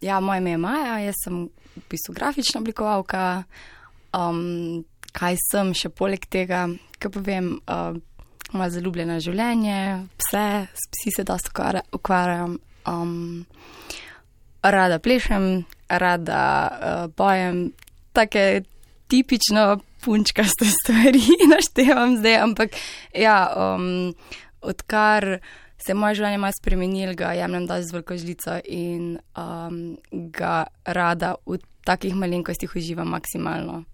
Ja, moje ime je Maja, jaz sem v bistvu grafična oblikovalka. Um, kaj sem še poleg tega, kaj povem, uh, malo zaljubljena življenje, pse, s psi se dosta ukvarjam. Um, rada plešem, rada uh, pojem, take tipično punčkaste stvari naštevam zdaj, ampak ja, um, odkar se je moje življenje malo spremenilo, ga jemljem da z veliko žlico in um, ga rada v takih malenkostih uživam maksimalno.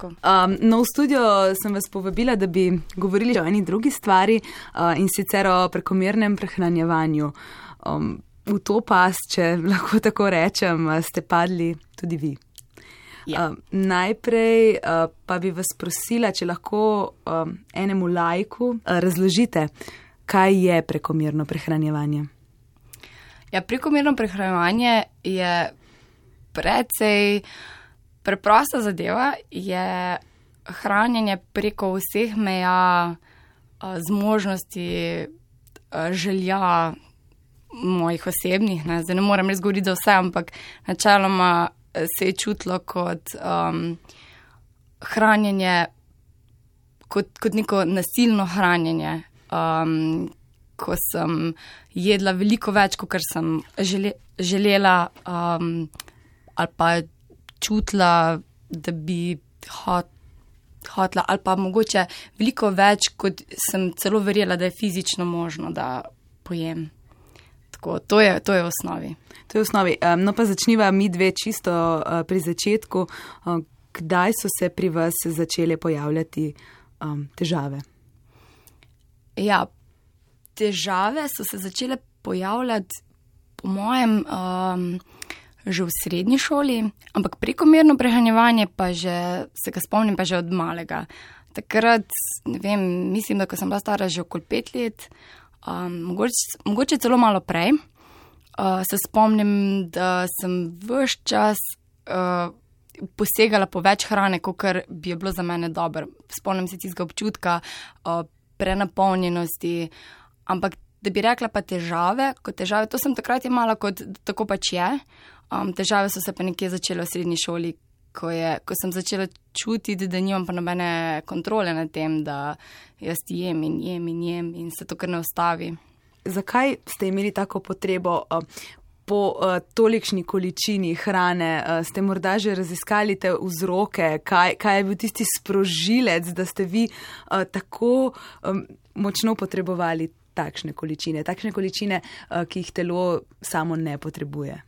Um, no, v studio sem vas povabila, da bi govorili o eni drugi stvari uh, in sicer o prekomernem prehranjevanju. Um, v to pas, če lahko tako rečem, ste padli tudi vi. Ja. Uh, najprej uh, pa bi vas prosila, če lahko um, enemu lajku uh, razložite, kaj je prekomerno prehranjevanje. Ja, prekomerno prehranjevanje je precej preprosta zadeva, je hranjenje preko vseh meja, zmožnosti, želja mojih osebnih. Ne, Zdaj ne morem res govoriti za vse, ampak načeloma se je čutilo kot um, hranjenje, kot, kot neko nasilno hranjenje um, ko sem jedla veliko več, kot sem žele, želela, um, ali pa čutila, da bi hot, hotla, ali pa mogoče veliko več, kot sem celo verjela, da je fizično možno, da pojem. Tako, to, je, to je v osnovi. To je v osnovi. Um, no, pa začniva mi dve čisto uh, pri začetku. Uh, kdaj so se pri vas začele pojavljati um, težave? Ja, težave so se začele pojavljati, po mojem, um, že v srednji šoli, ampak prekomerno prehranjevanje pa že, se ga spomnim, pa že od malega. Takrat, ne vem, mislim, da ko sem bila stara že okoli pet let, um, mogoče, mogoče celo malo prej, uh, se spomnim, da sem vse čas. Uh, Posegala po več hrane, kot bi bilo za mene dobro. Spomnim se tistega občutka uh, prenapolnjenosti, Ampak da bi rekla pa težave, kot težave, to sem takrat imala, kot tako pač je. Um, težave so se pa nekje začele v srednji šoli, ko, je, ko sem začela čutiti, da nimam pa nobene kontrole nad tem, da jaz jem in jem in jem in se to kar ne ustavi. Zakaj ste imeli tako potrebo? Po uh, tolikšni količini hrane uh, ste morda že raziskali te vzroke, kaj, kaj je bil tisti sprožilec, da ste vi uh, tako um, močno potrebovali takšne količine, takšne količine, uh, ki jih telo samo ne potrebuje.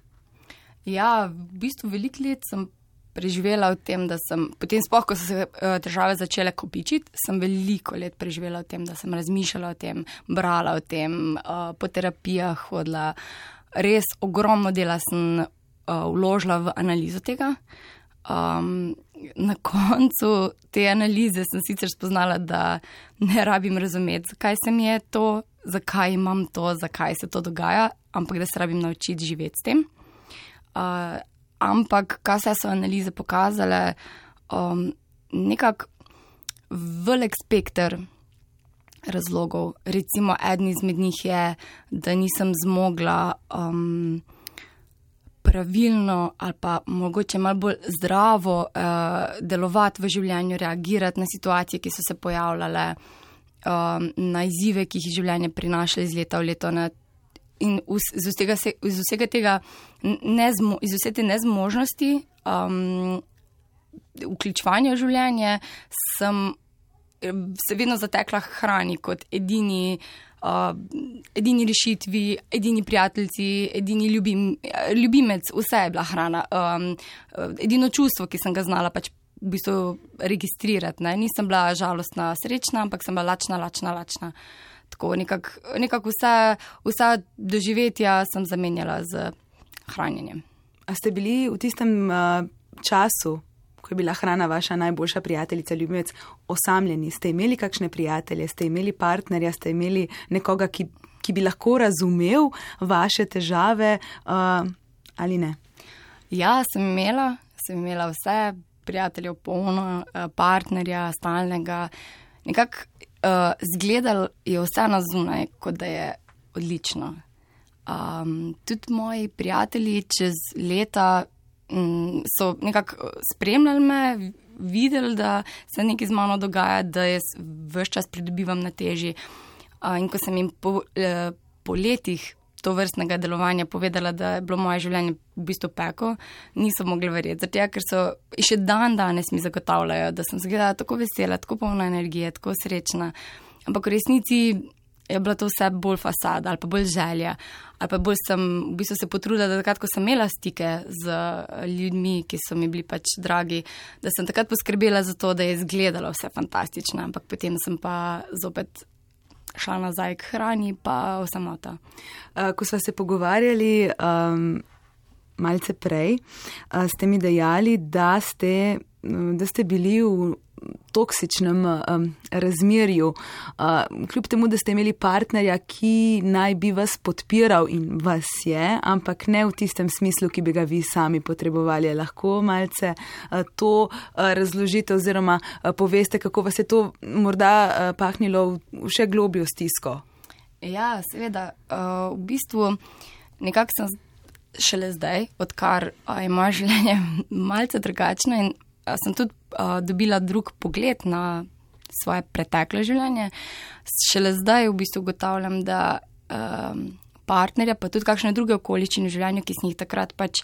Ja, v bistvu veliko let sem preživela v tem, da sem, potem spoh, ko so se uh, države začele kopičiti, sem veliko let preživela v tem, da sem razmišljala o tem, brala o tem, uh, po terapijah hodila. Res ogromno dela sem uh, vložila v analizo tega. Um, na koncu te analize sem sicer spoznala, da ne rabim razumeti, zakaj se mi je to, zakaj imam to, zakaj se to dogaja, ampak da se rabim naučiti živeti s tem. Uh, ampak, kaj se so analize pokazale, um, nekako velik spektr razlogov. Recimo, eden izmed njih je, da nisem zmogla. Um, pravilno ali pa mogoče malo bolj zdravo uh, delovati v življenju, reagirati na situacije, ki so se pojavljale, um, na izzive, ki jih je življenje prinašalo iz leta v leto. Na, in iz, vsega, iz vsega tega, nezmo, iz vse te nezmožnosti um, vključevanja v življenje, sem se vedno zatekla hrani kot edini uh, edini rešitvi, edini prijatelji, edini ljubim, ljubimec, vse je bila hrana. Um, edino čustvo, ki sem ga znala pač v bistvu registrirati. Ne. Nisem bila žalostna, srečna, ampak sem bila lačna, lačna, lačna. Tako nekako nekak vse, vse doživetja sem zamenjala z hranjenjem. A ste bili v tistem uh, času, ko je bila hrana vaša najboljša prijateljica, ljubimec, osamljeni? Ste imeli kakšne prijatelje, ste imeli partnerja, ste imeli nekoga, ki, ki bi lahko razumel vaše težave uh, ali ne? Ja, sem imela, sem imela vse prijatelje, polno uh, partnerja, stalnega. Nekako uh, zgledal je vse na zunaj, kot da je odlično. Um, tudi moji prijatelji čez leta um, so nekako spremljali me, videli, da se nekaj z mano dogaja, da jaz vse čas pridobivam na teži. Uh, in ko sem jim po, uh, po letih to vrstnega delovanja povedala, da je bilo moje življenje v bistvu peko, niso mogli verjeti. Zato, ker so še dan danes mi zagotavljajo, da sem zgledala tako vesela, tako polna energije, tako srečna. Ampak v resnici je bilo to vse bolj fasada ali pa bolj želja. Ali pa bolj sem v bistvu se potrudila, da takrat, ko sem imela stike z ljudmi, ki so mi bili pač dragi, da sem takrat poskrbela za to, da je izgledalo vse fantastično. Ampak potem sem pa zopet šla nazaj k hrani, pa v samota. Uh, ko smo se pogovarjali um, malce prej, uh, ste mi dejali, da ste, da ste bili v toksičnem um, razmerju, uh, kljub temu, da ste imeli partnerja, ki naj bi vas podpiral in vas je, ampak ne v tistem smislu, ki bi ga vi sami potrebovali. Lahko malce uh, to uh, razložite oziroma uh, poveste, kako vas je to morda uh, pahnilo v, v še globjo stisko. Ja, seveda. Uh, v bistvu nekako sem šele zdaj, odkar uh, moje življenje malce drugačno in uh, sem tudi uh, dobila drug pogled na svoje pretekle življenje. Šele zdaj v bistvu ugotavljam, da um, partnerja, pa tudi kakšne druge okoliščine v življenju, ki sem jih takrat pač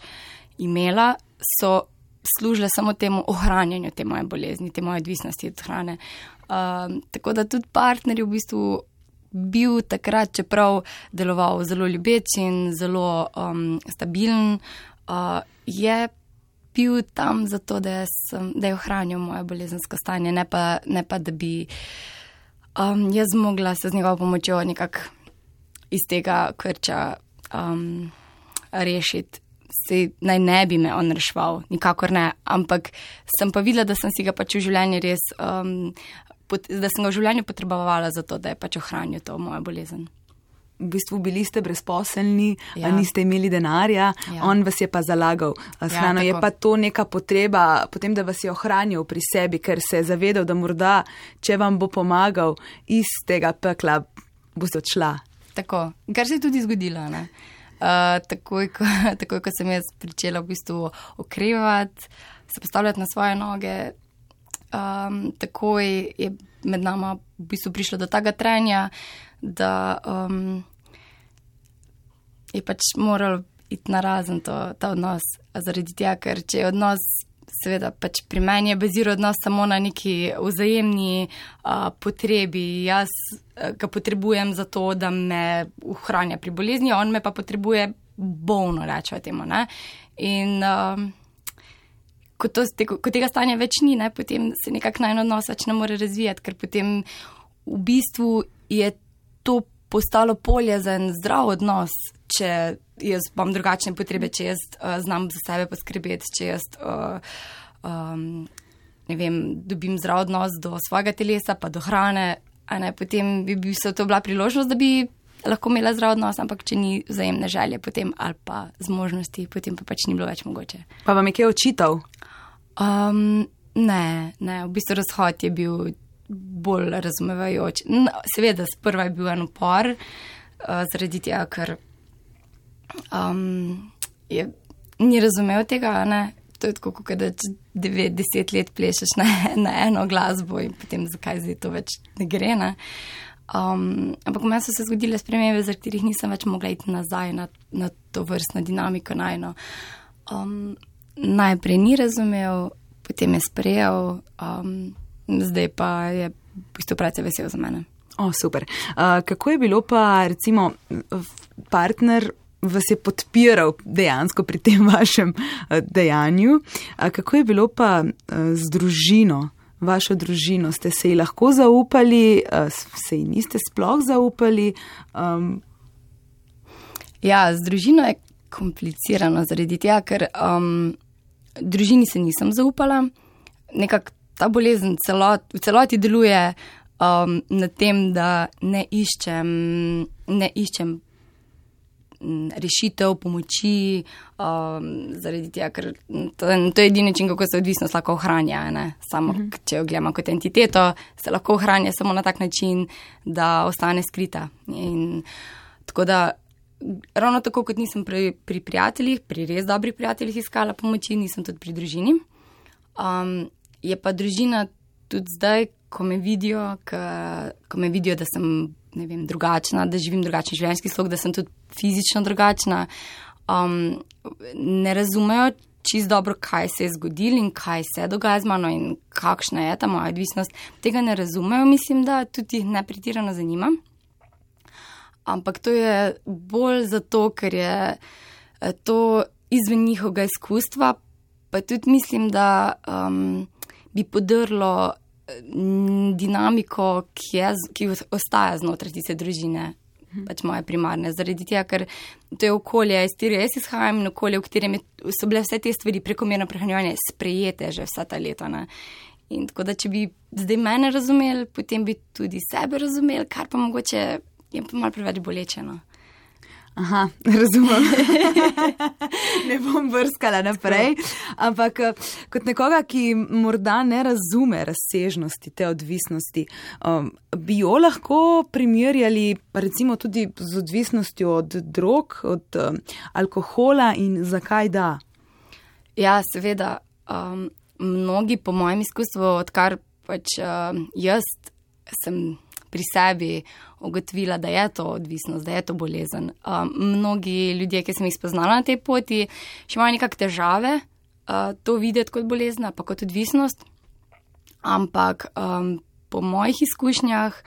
imela, so služile samo temu ohranjanju te moje bolezni, te moje odvisnosti od hrane. Um, tako da tudi partner je v bistvu bil takrat, čeprav deloval zelo ljubeč in zelo um, stabilen, uh, je bil tam zato, da, sem, da je ohranil moje bolezensko stanje, ne pa, ne pa da bi um, jaz mogla se z njegovo pomočjo nekako iz tega krča um, rešiti. Se naj ne bi me on reševal, nikakor ne, ampak sem pa videla, da sem si ga pač v življenju res, um, pot, da sem ga v življenju potrebovala za to, da je pač ohranil to mojo bolezen v bistvu bili ste brezposelni, ja. niste imeli denarja, ja. on vas je pa zalagal s ja, hrano. Ja, je pa to neka potreba, potem, da vas je ohranil pri sebi, ker se je zavedal, da morda, če vam bo pomagal iz tega pekla, boste odšla. Tako, kar se je tudi zgodilo. Uh, takoj, ko, takoj, ko sem jaz začela v bistvu okrevati, se postavljati na svoje noge, um, takoj je med nama v bistvu prišlo do tega trenja, da um, je pač moral iti na razen to, ta odnos. Zaradi tega, ker če je odnos, seveda, pač pri meni je baziral odnos samo na neki vzajemni uh, potrebi. Jaz uh, ga potrebujem za to, da me ohranja pri bolezni, on me pa potrebuje bolno, rečemo temu. Ne? In uh, ko, to, ko tega stanja več ni, ne, potem se nekako najno odnos več ne more razvijati, ker potem v bistvu je to postalo polje za en zdrav odnos, če jaz imam drugačne potrebe, če jaz uh, znam za sebe poskrbeti, če jaz uh, um, vem, dobim zdrav odnos do svojega telesa, pa do hrane. Ne, potem bi, bi se to bila priložnost, da bi lahko imela zdrav odnos, ampak če ni vzajemne želje potem, ali pa zmožnosti, potem pa pač ni bilo več mogoče. Pa vam je kaj očital? Um, ne, ne, v bistvu razhod je bil bolj razumevajoč. No, seveda, sprva je bil en upor, uh, zaradi tega, ker um, je, ni razumel tega. Ne? To je tako, kot da 90 let plešeš na, na eno glasbo in potem zakaj zdaj to več ne gre. Ne? Um, ampak meni so se zgodile spremembe, zaradi katerih nisem več mogla iti nazaj na, na to vrstno dinamiko. Najno. Um, najprej ni razumel, potem je sprejel. Um, zdaj pa je v bistvu precej vesel za mene. O, super. Uh, kako je bilo pa, recimo, partner vas je podpiral dejansko pri tem vašem dejanju? Uh, kako je bilo pa uh, z družino, vašo družino? Ste se ji lahko zaupali, uh, se ji niste sploh zaupali? Um, ja, z družino je komplicirano zaradi tega, ker um, družini se nisem zaupala. Nekako ta bolezen celot, v celoti deluje um, na tem, da ne iščem, ne iščem rešitev, pomoči, um, zaradi tega, ker to, to je edini način, kako se odvisnost lahko ohranja. Ne? Samo, uh mhm. -huh. če jo gledamo kot entiteto, se lahko ohranja samo na tak način, da ostane skrita. In, tako da ravno tako kot nisem pri, pri prijateljih, pri res dobrih prijateljih iskala pomoči, nisem tudi pri družini. Um, je pa družina tudi zdaj, ko me vidijo, ko, ko me vidijo, da sem vem, drugačna, da živim drugačen življenjski slog, da sem tudi fizično drugačna, um, ne razumejo čist dobro, kaj se je zgodilo in kaj se dogaja z mano in kakšna je ta moja odvisnost. Tega ne razumejo, mislim, da tudi jih ne pretirano zanima. Ampak to je bolj zato, ker je eh, to izven njihovega izkustva, pa tudi mislim, da um, bi podrlo dinamiko, ki, je, ki ostaja znotraj tiste družine, pač moje primarne. Zaradi tega, ker to je okolje, iz katerega jaz izhajam in okolje, v katerem so bile vse te stvari prekomerno prehranjevanje sprejete že vsa ta leta. Ne. In tako da, če bi zdaj mene razumeli, potem bi tudi sebe razumeli, kar pa mogoče je pa malo preveč bolečeno. Aha, razumem. ne bom brskala naprej. Ampak eh, kot nekoga, ki morda ne razume razsežnosti te odvisnosti, um, bi jo lahko primerjali recimo tudi z odvisnostjo od drog, od um, alkohola in zakaj da? Ja, seveda. Um, mnogi, po mojem izkustvu, odkar pač um, jaz sem pri sebi ugotovila, da je to odvisnost, da je to bolezen. Um, mnogi ljudje, ki sem jih spoznala na tej poti, še imajo nekakšne težave uh, to videti kot bolezen, pa kot odvisnost. Ampak um, po mojih izkušnjah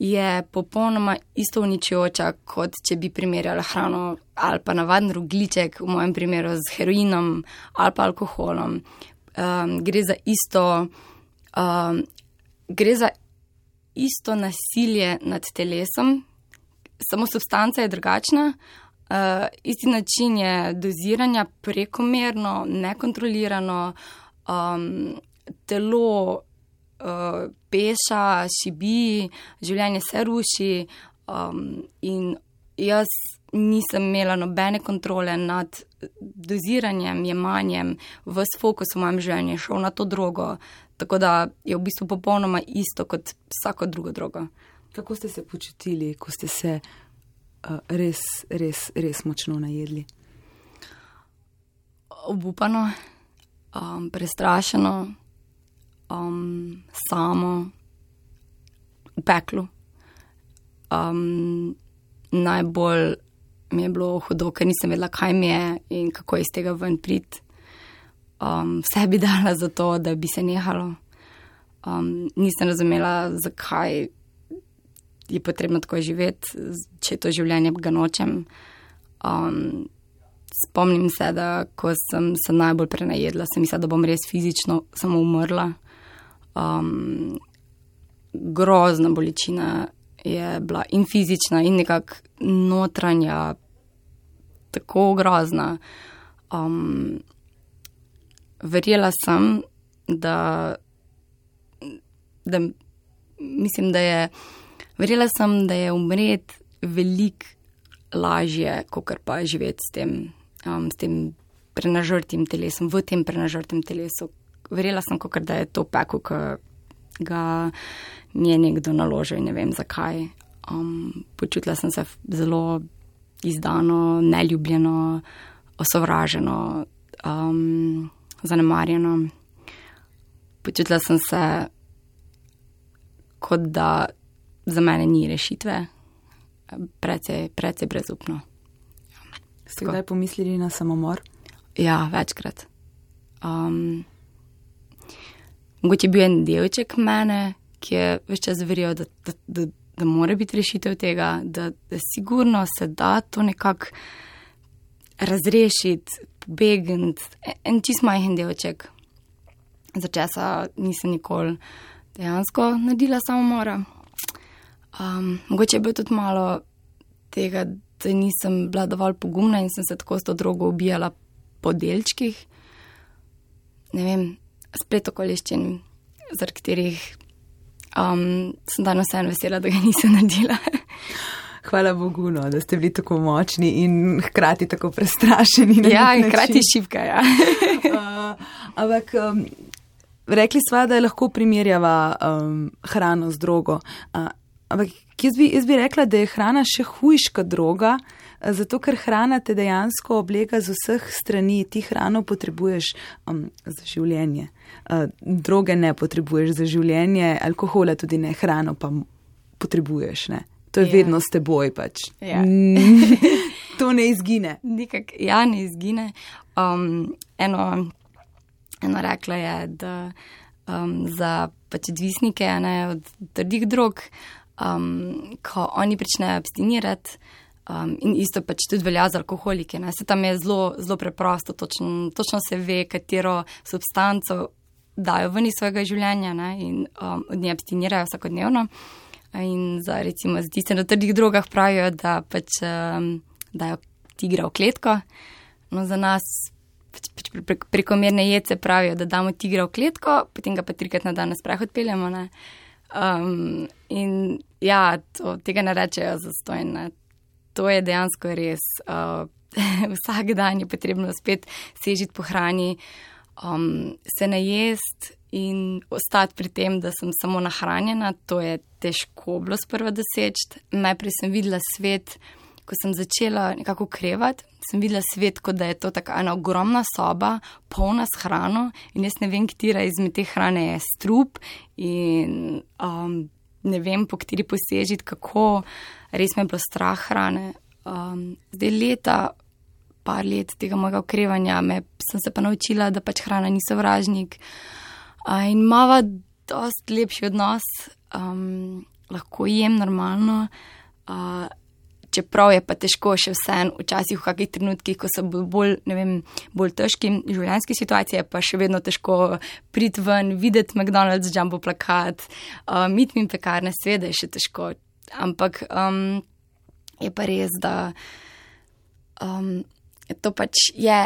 je popolnoma isto uničujoča, kot če bi primerjala hrano ali pa navaden rogliček, v mojem primeru z heroinom ali pa alkoholom. Um, gre za isto. Um, Gre za isto nasilje nad telesom, samo substanca je drugačna. Uh, isti način je doziranja, prekomerno, nekontrolirano, um, telo uh, peša, šibi, življenje se ruši. Um, in jaz nisem imela nobene kontrole nad doziranjem, jemanjem, vse fokus v mojem življenju je šel na to drogo. Tako da je v bistvu popolnoma isto kot vsako drugo drogo. Kako ste se počutili, ko ste se uh, res, res, res močno najedli? Obupano, um, prestrašeno, um, samo, v peklu. Um, najbolj mi je bilo hudo, ker nisem vedela, kaj mi je in kako iz tega ven priti um, vse bi dala za to, da bi se nehalo. Um, nisem razumela, zakaj je potrebno tako živeti, če to življenje ga nočem. Um, spomnim se, da ko sem se najbolj prenajedla, sem mislila, da bom res fizično samo umrla. Um, grozna bolečina je bila in fizična, in nekako notranja, tako grozna. Um, verjela sem, da, da mislim, da je, verjela sem, da je umret veliko lažje, kot pa živeti s tem, um, s tem prenažrtim telesom, v tem prenažrtem telesu. Verjela sem, kot da je to peko, ki ga mi je nekdo naložil in ne vem zakaj. Um, počutila sem se zelo izdano, neljubljeno, osovraženo. Um, zanemarjeno. Počutila sem se, kot da za mene ni rešitve, precej, precej brezupno. Ste kdaj pomislili na samomor? Ja, večkrat. Um, mogoče je bil en delček mene, ki je več čas verjel, da, da, da, da mora biti rešitev tega, da, da sigurno se da to nekako razrešiti, pobegniti, en čist majhen delček, za česa nisem nikoli dejansko naredila samomora. Um, mogoče je bilo tudi malo tega, da nisem bila dovolj pogumna in sem se tako s to drogo ubijala po delčkih. Ne vem, splet okoliščin, zaradi katerih um, sem danes vesela, da ga nisem naredila. hvala Bogu, no, da ste bili tako močni in hkrati tako prestrašeni. Ja, in hkrati šipka. Ja. uh, ampak um, rekli smo, da je lahko primerjava um, hrano z drogo. Uh, ampak jaz bi, jaz bi rekla, da je hrana še hujša droga, Zato, ker hrana te dejansko oblega z vseh strani, ti hrano potrebuješ um, za življenje. Uh, droge ne potrebuješ za življenje, alkohola tudi ne, hrano pa potrebuješ. Ne? To je ja. vedno s teboj. Pač. Ja. to ne izgine. Nikak, ja, ne izgine. Um, eno, eno rekla je, da um, za pač odvisnike ne, od trdih drog, um, ko oni pričnejo abstinirati. Um, in isto pač tudi velja za alkoholike. Ne. Se tam je zelo, zelo preprosto, točno, točno se ve, katero substanco dajo ven iz svojega življenja ne, in um, od nje abstinirajo vsakodnevno. In za, recimo, za tiste na trdih drogah pravijo, da pač um, dajo tigra v kletko. No, za nas pač, pač pre, pre, prekomerne jedce pravijo, da damo tigra v kletko, potem ga pa trikrat na dan sprehod peljemo. Um, in ja, to, tega ne rečejo za stojne to je dejansko res. Uh, vsak dan je potrebno spet sežiti po hrani, um, se najest in ostati pri tem, da sem samo nahranjena. To je težko bilo sprva doseči. Najprej sem videla svet, ko sem začela nekako krevati. Sem videla svet, kot da je to tako ena ogromna soba, polna s hrano, in jaz ne vem, katera izmed te hrane je strup, in um, ne vem, po kateri posežiti, kako res me je bilo strah hrane. Um, zdaj leta, par let tega mojega okrevanja, me, sem se pa naučila, da pač hrana ni sovražnik uh, in mava dost lepši odnos, um, lahko jem normalno. Uh, Čeprav je pa težko še vseeno, včasih v kakih trenutkih, ko so bolj, vem, bolj težki življenjski situacije, pa še vedno težko priti ven, videti McDonald's, jumbo plakat, um, mit mi pekarne, sveda je še težko, ampak um, je pa res, da um, to pač je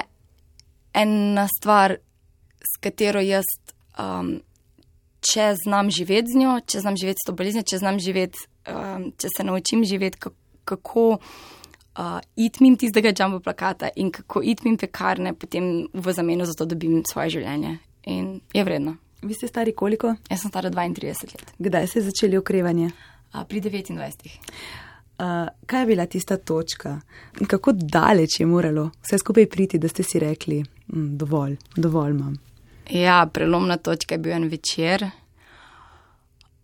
ena stvar, s katero jaz, um, če znam živeti z njo, če znam živeti s to boleznijo, če znam živeti, um, če se naučim živeti, kako. Uh, itmim tistega jumbo plakata in kako itmim pekarne, potem v zameno za to dobim svoje življenje. In je vredno. Vi ste stari koliko? Jaz sem stara 32 let. Kdaj ste začeli okrevanje? pri 29. Uh, kaj je bila tista točka in kako daleč je moralo vse skupaj priti, da ste si rekli, mm, dovolj, dovolj imam? Ja, prelomna točka je bil en večer.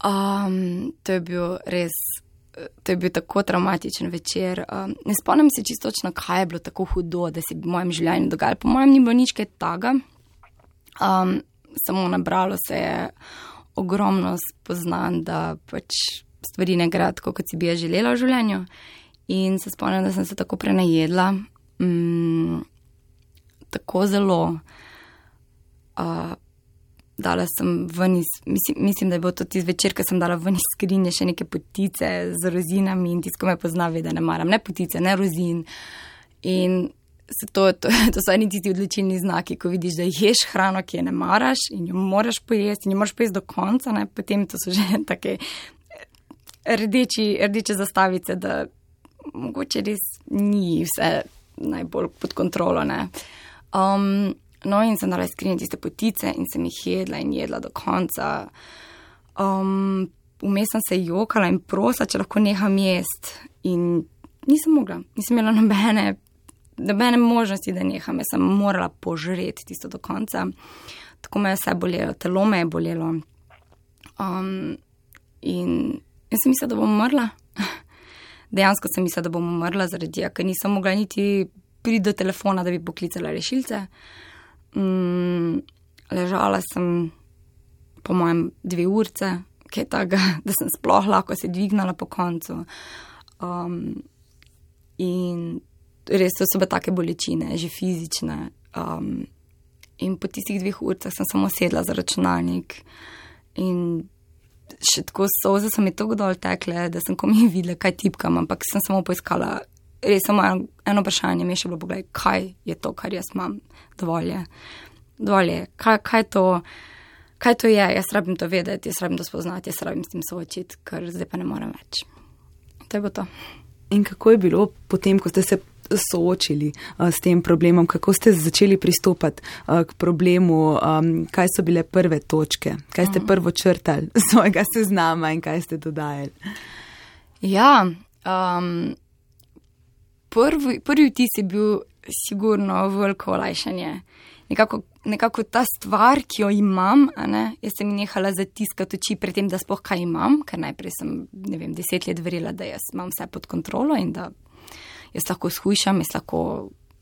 Um, to je bil res, to je bil tako traumatičen večer. Um, ne spomnim se čisto točno, kaj je bilo tako hudo, da se je v mojem življenju dogajalo. Po mojem, ni bilo nič kaj taga, um, samo nabralo se je ogromno spoznanj, da pač stvari ne gre tako, kot si bi jaz želela v življenju. In se spomnim, da sem se tako prenajedla, mm, tako zelo. Uh, dala sem ven iz, mislim, mislim, da je bil to tisti večer, ko sem dala ven iz skrinje še neke potice z rozinami in tisto me pozna, ve, da ne maram ne potice, ne rozin. In to, to, to so eni tisti odločilni znaki, ko vidiš, da ješ hrano, ki je ne maraš in jo moraš pojesti in jo moraš pojesti do konca, ne? potem to so že take rdeči, rdeče zastavice, da mogoče res ni vse najbolj pod kontrolo. Um, no, in sem naredila skrinje tiste potice in sem jih jedla in jedla do konca. Um, Vmes sem se jokala in prosila, če lahko neham jesti. In nisem mogla, nisem imela nobene, nobene možnosti, da neham. Jaz sem morala požreti tisto do konca. Tako me je vse bolelo, telo me je bolelo. Um, in Jaz sem mislila, da bom umrla. Dejansko sem mislila, da bom umrla zaradi tega, ker nisem mogla niti priti do telefona, da bi poklicala rešilce. Mm, ležala sem, po mojem, dve urce, kaj takega, da sem sploh lahko se dvignila po koncu. Um, in res so bile take bolečine, že fizične. Um, in po tistih dveh urcah sem samo sedla za računalnik. In še tako soze so mi tako dol tekle, da sem komi videla, kaj tipkam, ampak sem samo poiskala. Res samo eno, eno vprašanje mi je še bilo, pogled, kaj je to, kar jaz imam, dovolj je. Dovolj je. Kaj, kaj, to, kaj to je, jaz rabim to vedeti, jaz rabim to spoznati, jaz rabim s tem soočiti, ker zdaj pa ne morem več. To je bilo to. In kako je bilo potem, ko ste se soočili uh, s tem problemom, kako ste začeli pristopati uh, k problemu, um, kaj so bile prve točke, kaj ste mhm. prvo črtali svojega seznama in kaj ste dodajali. Ja, um, prvi, prvi vtis je bil sigurno veliko olajšanje. Nekako, nekako ta stvar, ki jo imam, ne, jaz sem nehala zatiskati oči pred tem, da spoh kaj imam, ker najprej sem, ne vem, deset let verjela, da jaz imam vse pod kontrolo in da jaz lahko skušam, jaz lahko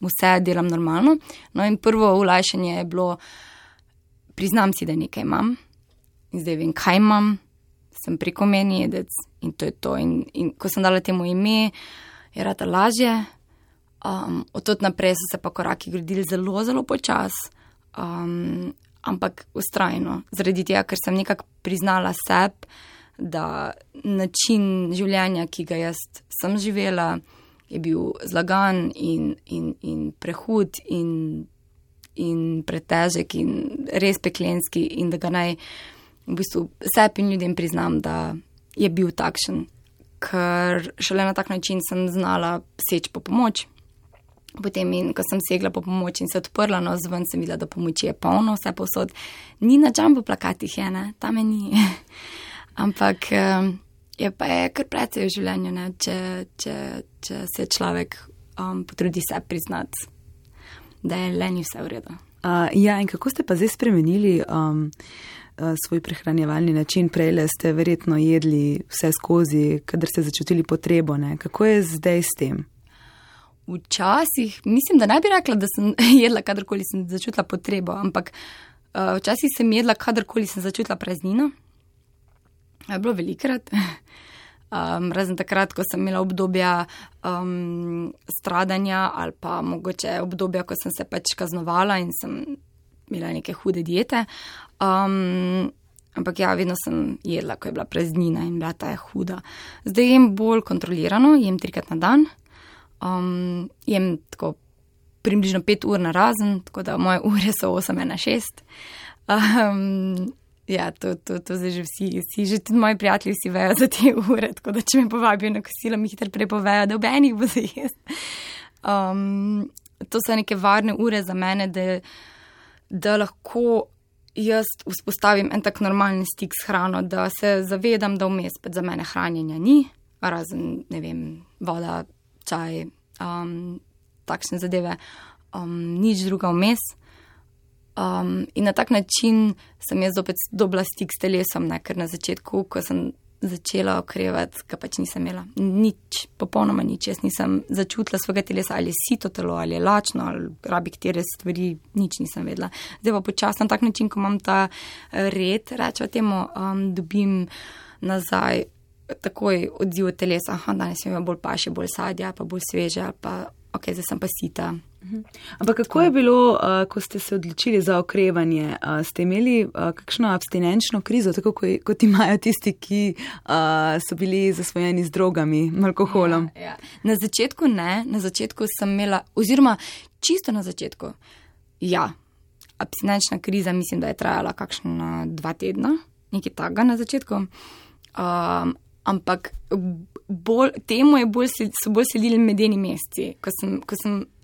vse delam normalno. No in prvo olajšanje je bilo, priznam si, da nekaj imam in zdaj vem, kaj imam, sem prekomerni jedec in to je to. In, in ko sem dala temu ime, je rata lažje. Um, od tod naprej so se pa koraki gradili zelo, zelo počasi, um, ampak ustrajno, zaradi tega, ker sem nekako priznala sebi, da način življenja, ki ga jaz sem živela, je bil zlagan in, in, in prehud in, in pretežek in res peklenski, in da ga naj v bistvu sebi in ljudem priznam, da je bil takšen. Ker šele na tak način sem znala seči po pomoč. Potem, in, ko sem segla po pomoč in se odprla, no zven sem videla, da pomoči je polno, vse posod. Ni na džambu plakatih, je ne, tam je ni. Ampak je pa je kar precej v življenju, ne, če, če, če se človek um, potrudi se priznati, da je le ni vse v redu. Uh, ja, in kako ste pa zdaj spremenili um, svoj prehranjevalni način? Prej ste verjetno jedli vse skozi, kadar ste začutili potrebo. Ne? Kako je zdaj s tem? Včasih, mislim, da ne bi rekla, da sem jedla, kadarkoli sem začutila potrebo, ampak uh, včasih sem jedla, kadarkoli sem začutila praznino. Je bilo velikrat. Um, razen takrat, ko sem imela obdobja um, stradanja ali pa mogoče obdobja, ko sem se pač kaznovala in sem imela neke hude diete. Um, ampak ja, vedno sem jedla, ko je bila praznina in bila ta je huda. Zdaj jem bolj kontrolirano, jem trikrat na dan um, jem tako približno 5 ur na razen, tako da moje ure so 8-1-6. Um, ja, to, to, to zdaj že vsi, vsi, že tudi moji prijatelji si vejo za te ure, tako da če me povabijo na kosilo, mi hitro prepovejo, da ob enih bo za jaz. Um, to so neke varne ure za mene, da, da lahko jaz vzpostavim en tak normalen stik s hrano, da se zavedam, da vmes za mene hranjenja ni, razen, ne vem, voda, čaj, um, takšne zadeve, um, nič druga vmes. Um, in na tak način sem jaz zopet dobila stik s telesom, ne? ker na začetku, ko sem začela okrevati, ga pač nisem imela. Nič, popolnoma nič. Jaz nisem začutila svojega telesa, ali je sito telo, ali je lačno, ali rabi katere stvari, nič nisem vedela. Zdaj pa počasno tak način, ko imam ta red, rečemo temu, um, dobim nazaj takoj odziv telesa, da danes imamo bolj paše, bolj sadja, pa bolj sveže, pa ok, zdaj sem pa sita. Mhm. Ampak kako je bilo, uh, ko ste se odločili za okrevanje? Uh, ste imeli uh, kakšno abstinenčno krizo, tako kot, imajo tisti, ki so bili zasvojeni z drogami, alkoholom? Ja, ja. Na začetku ne, na začetku sem imela, oziroma čisto na začetku. Ja, abstinenčna kriza mislim, da je trajala kakšno dva tedna, nekaj takega na začetku. Um, ampak bolj, temu bolj, so bolj sledili medeni meseci, ko sem, ko sem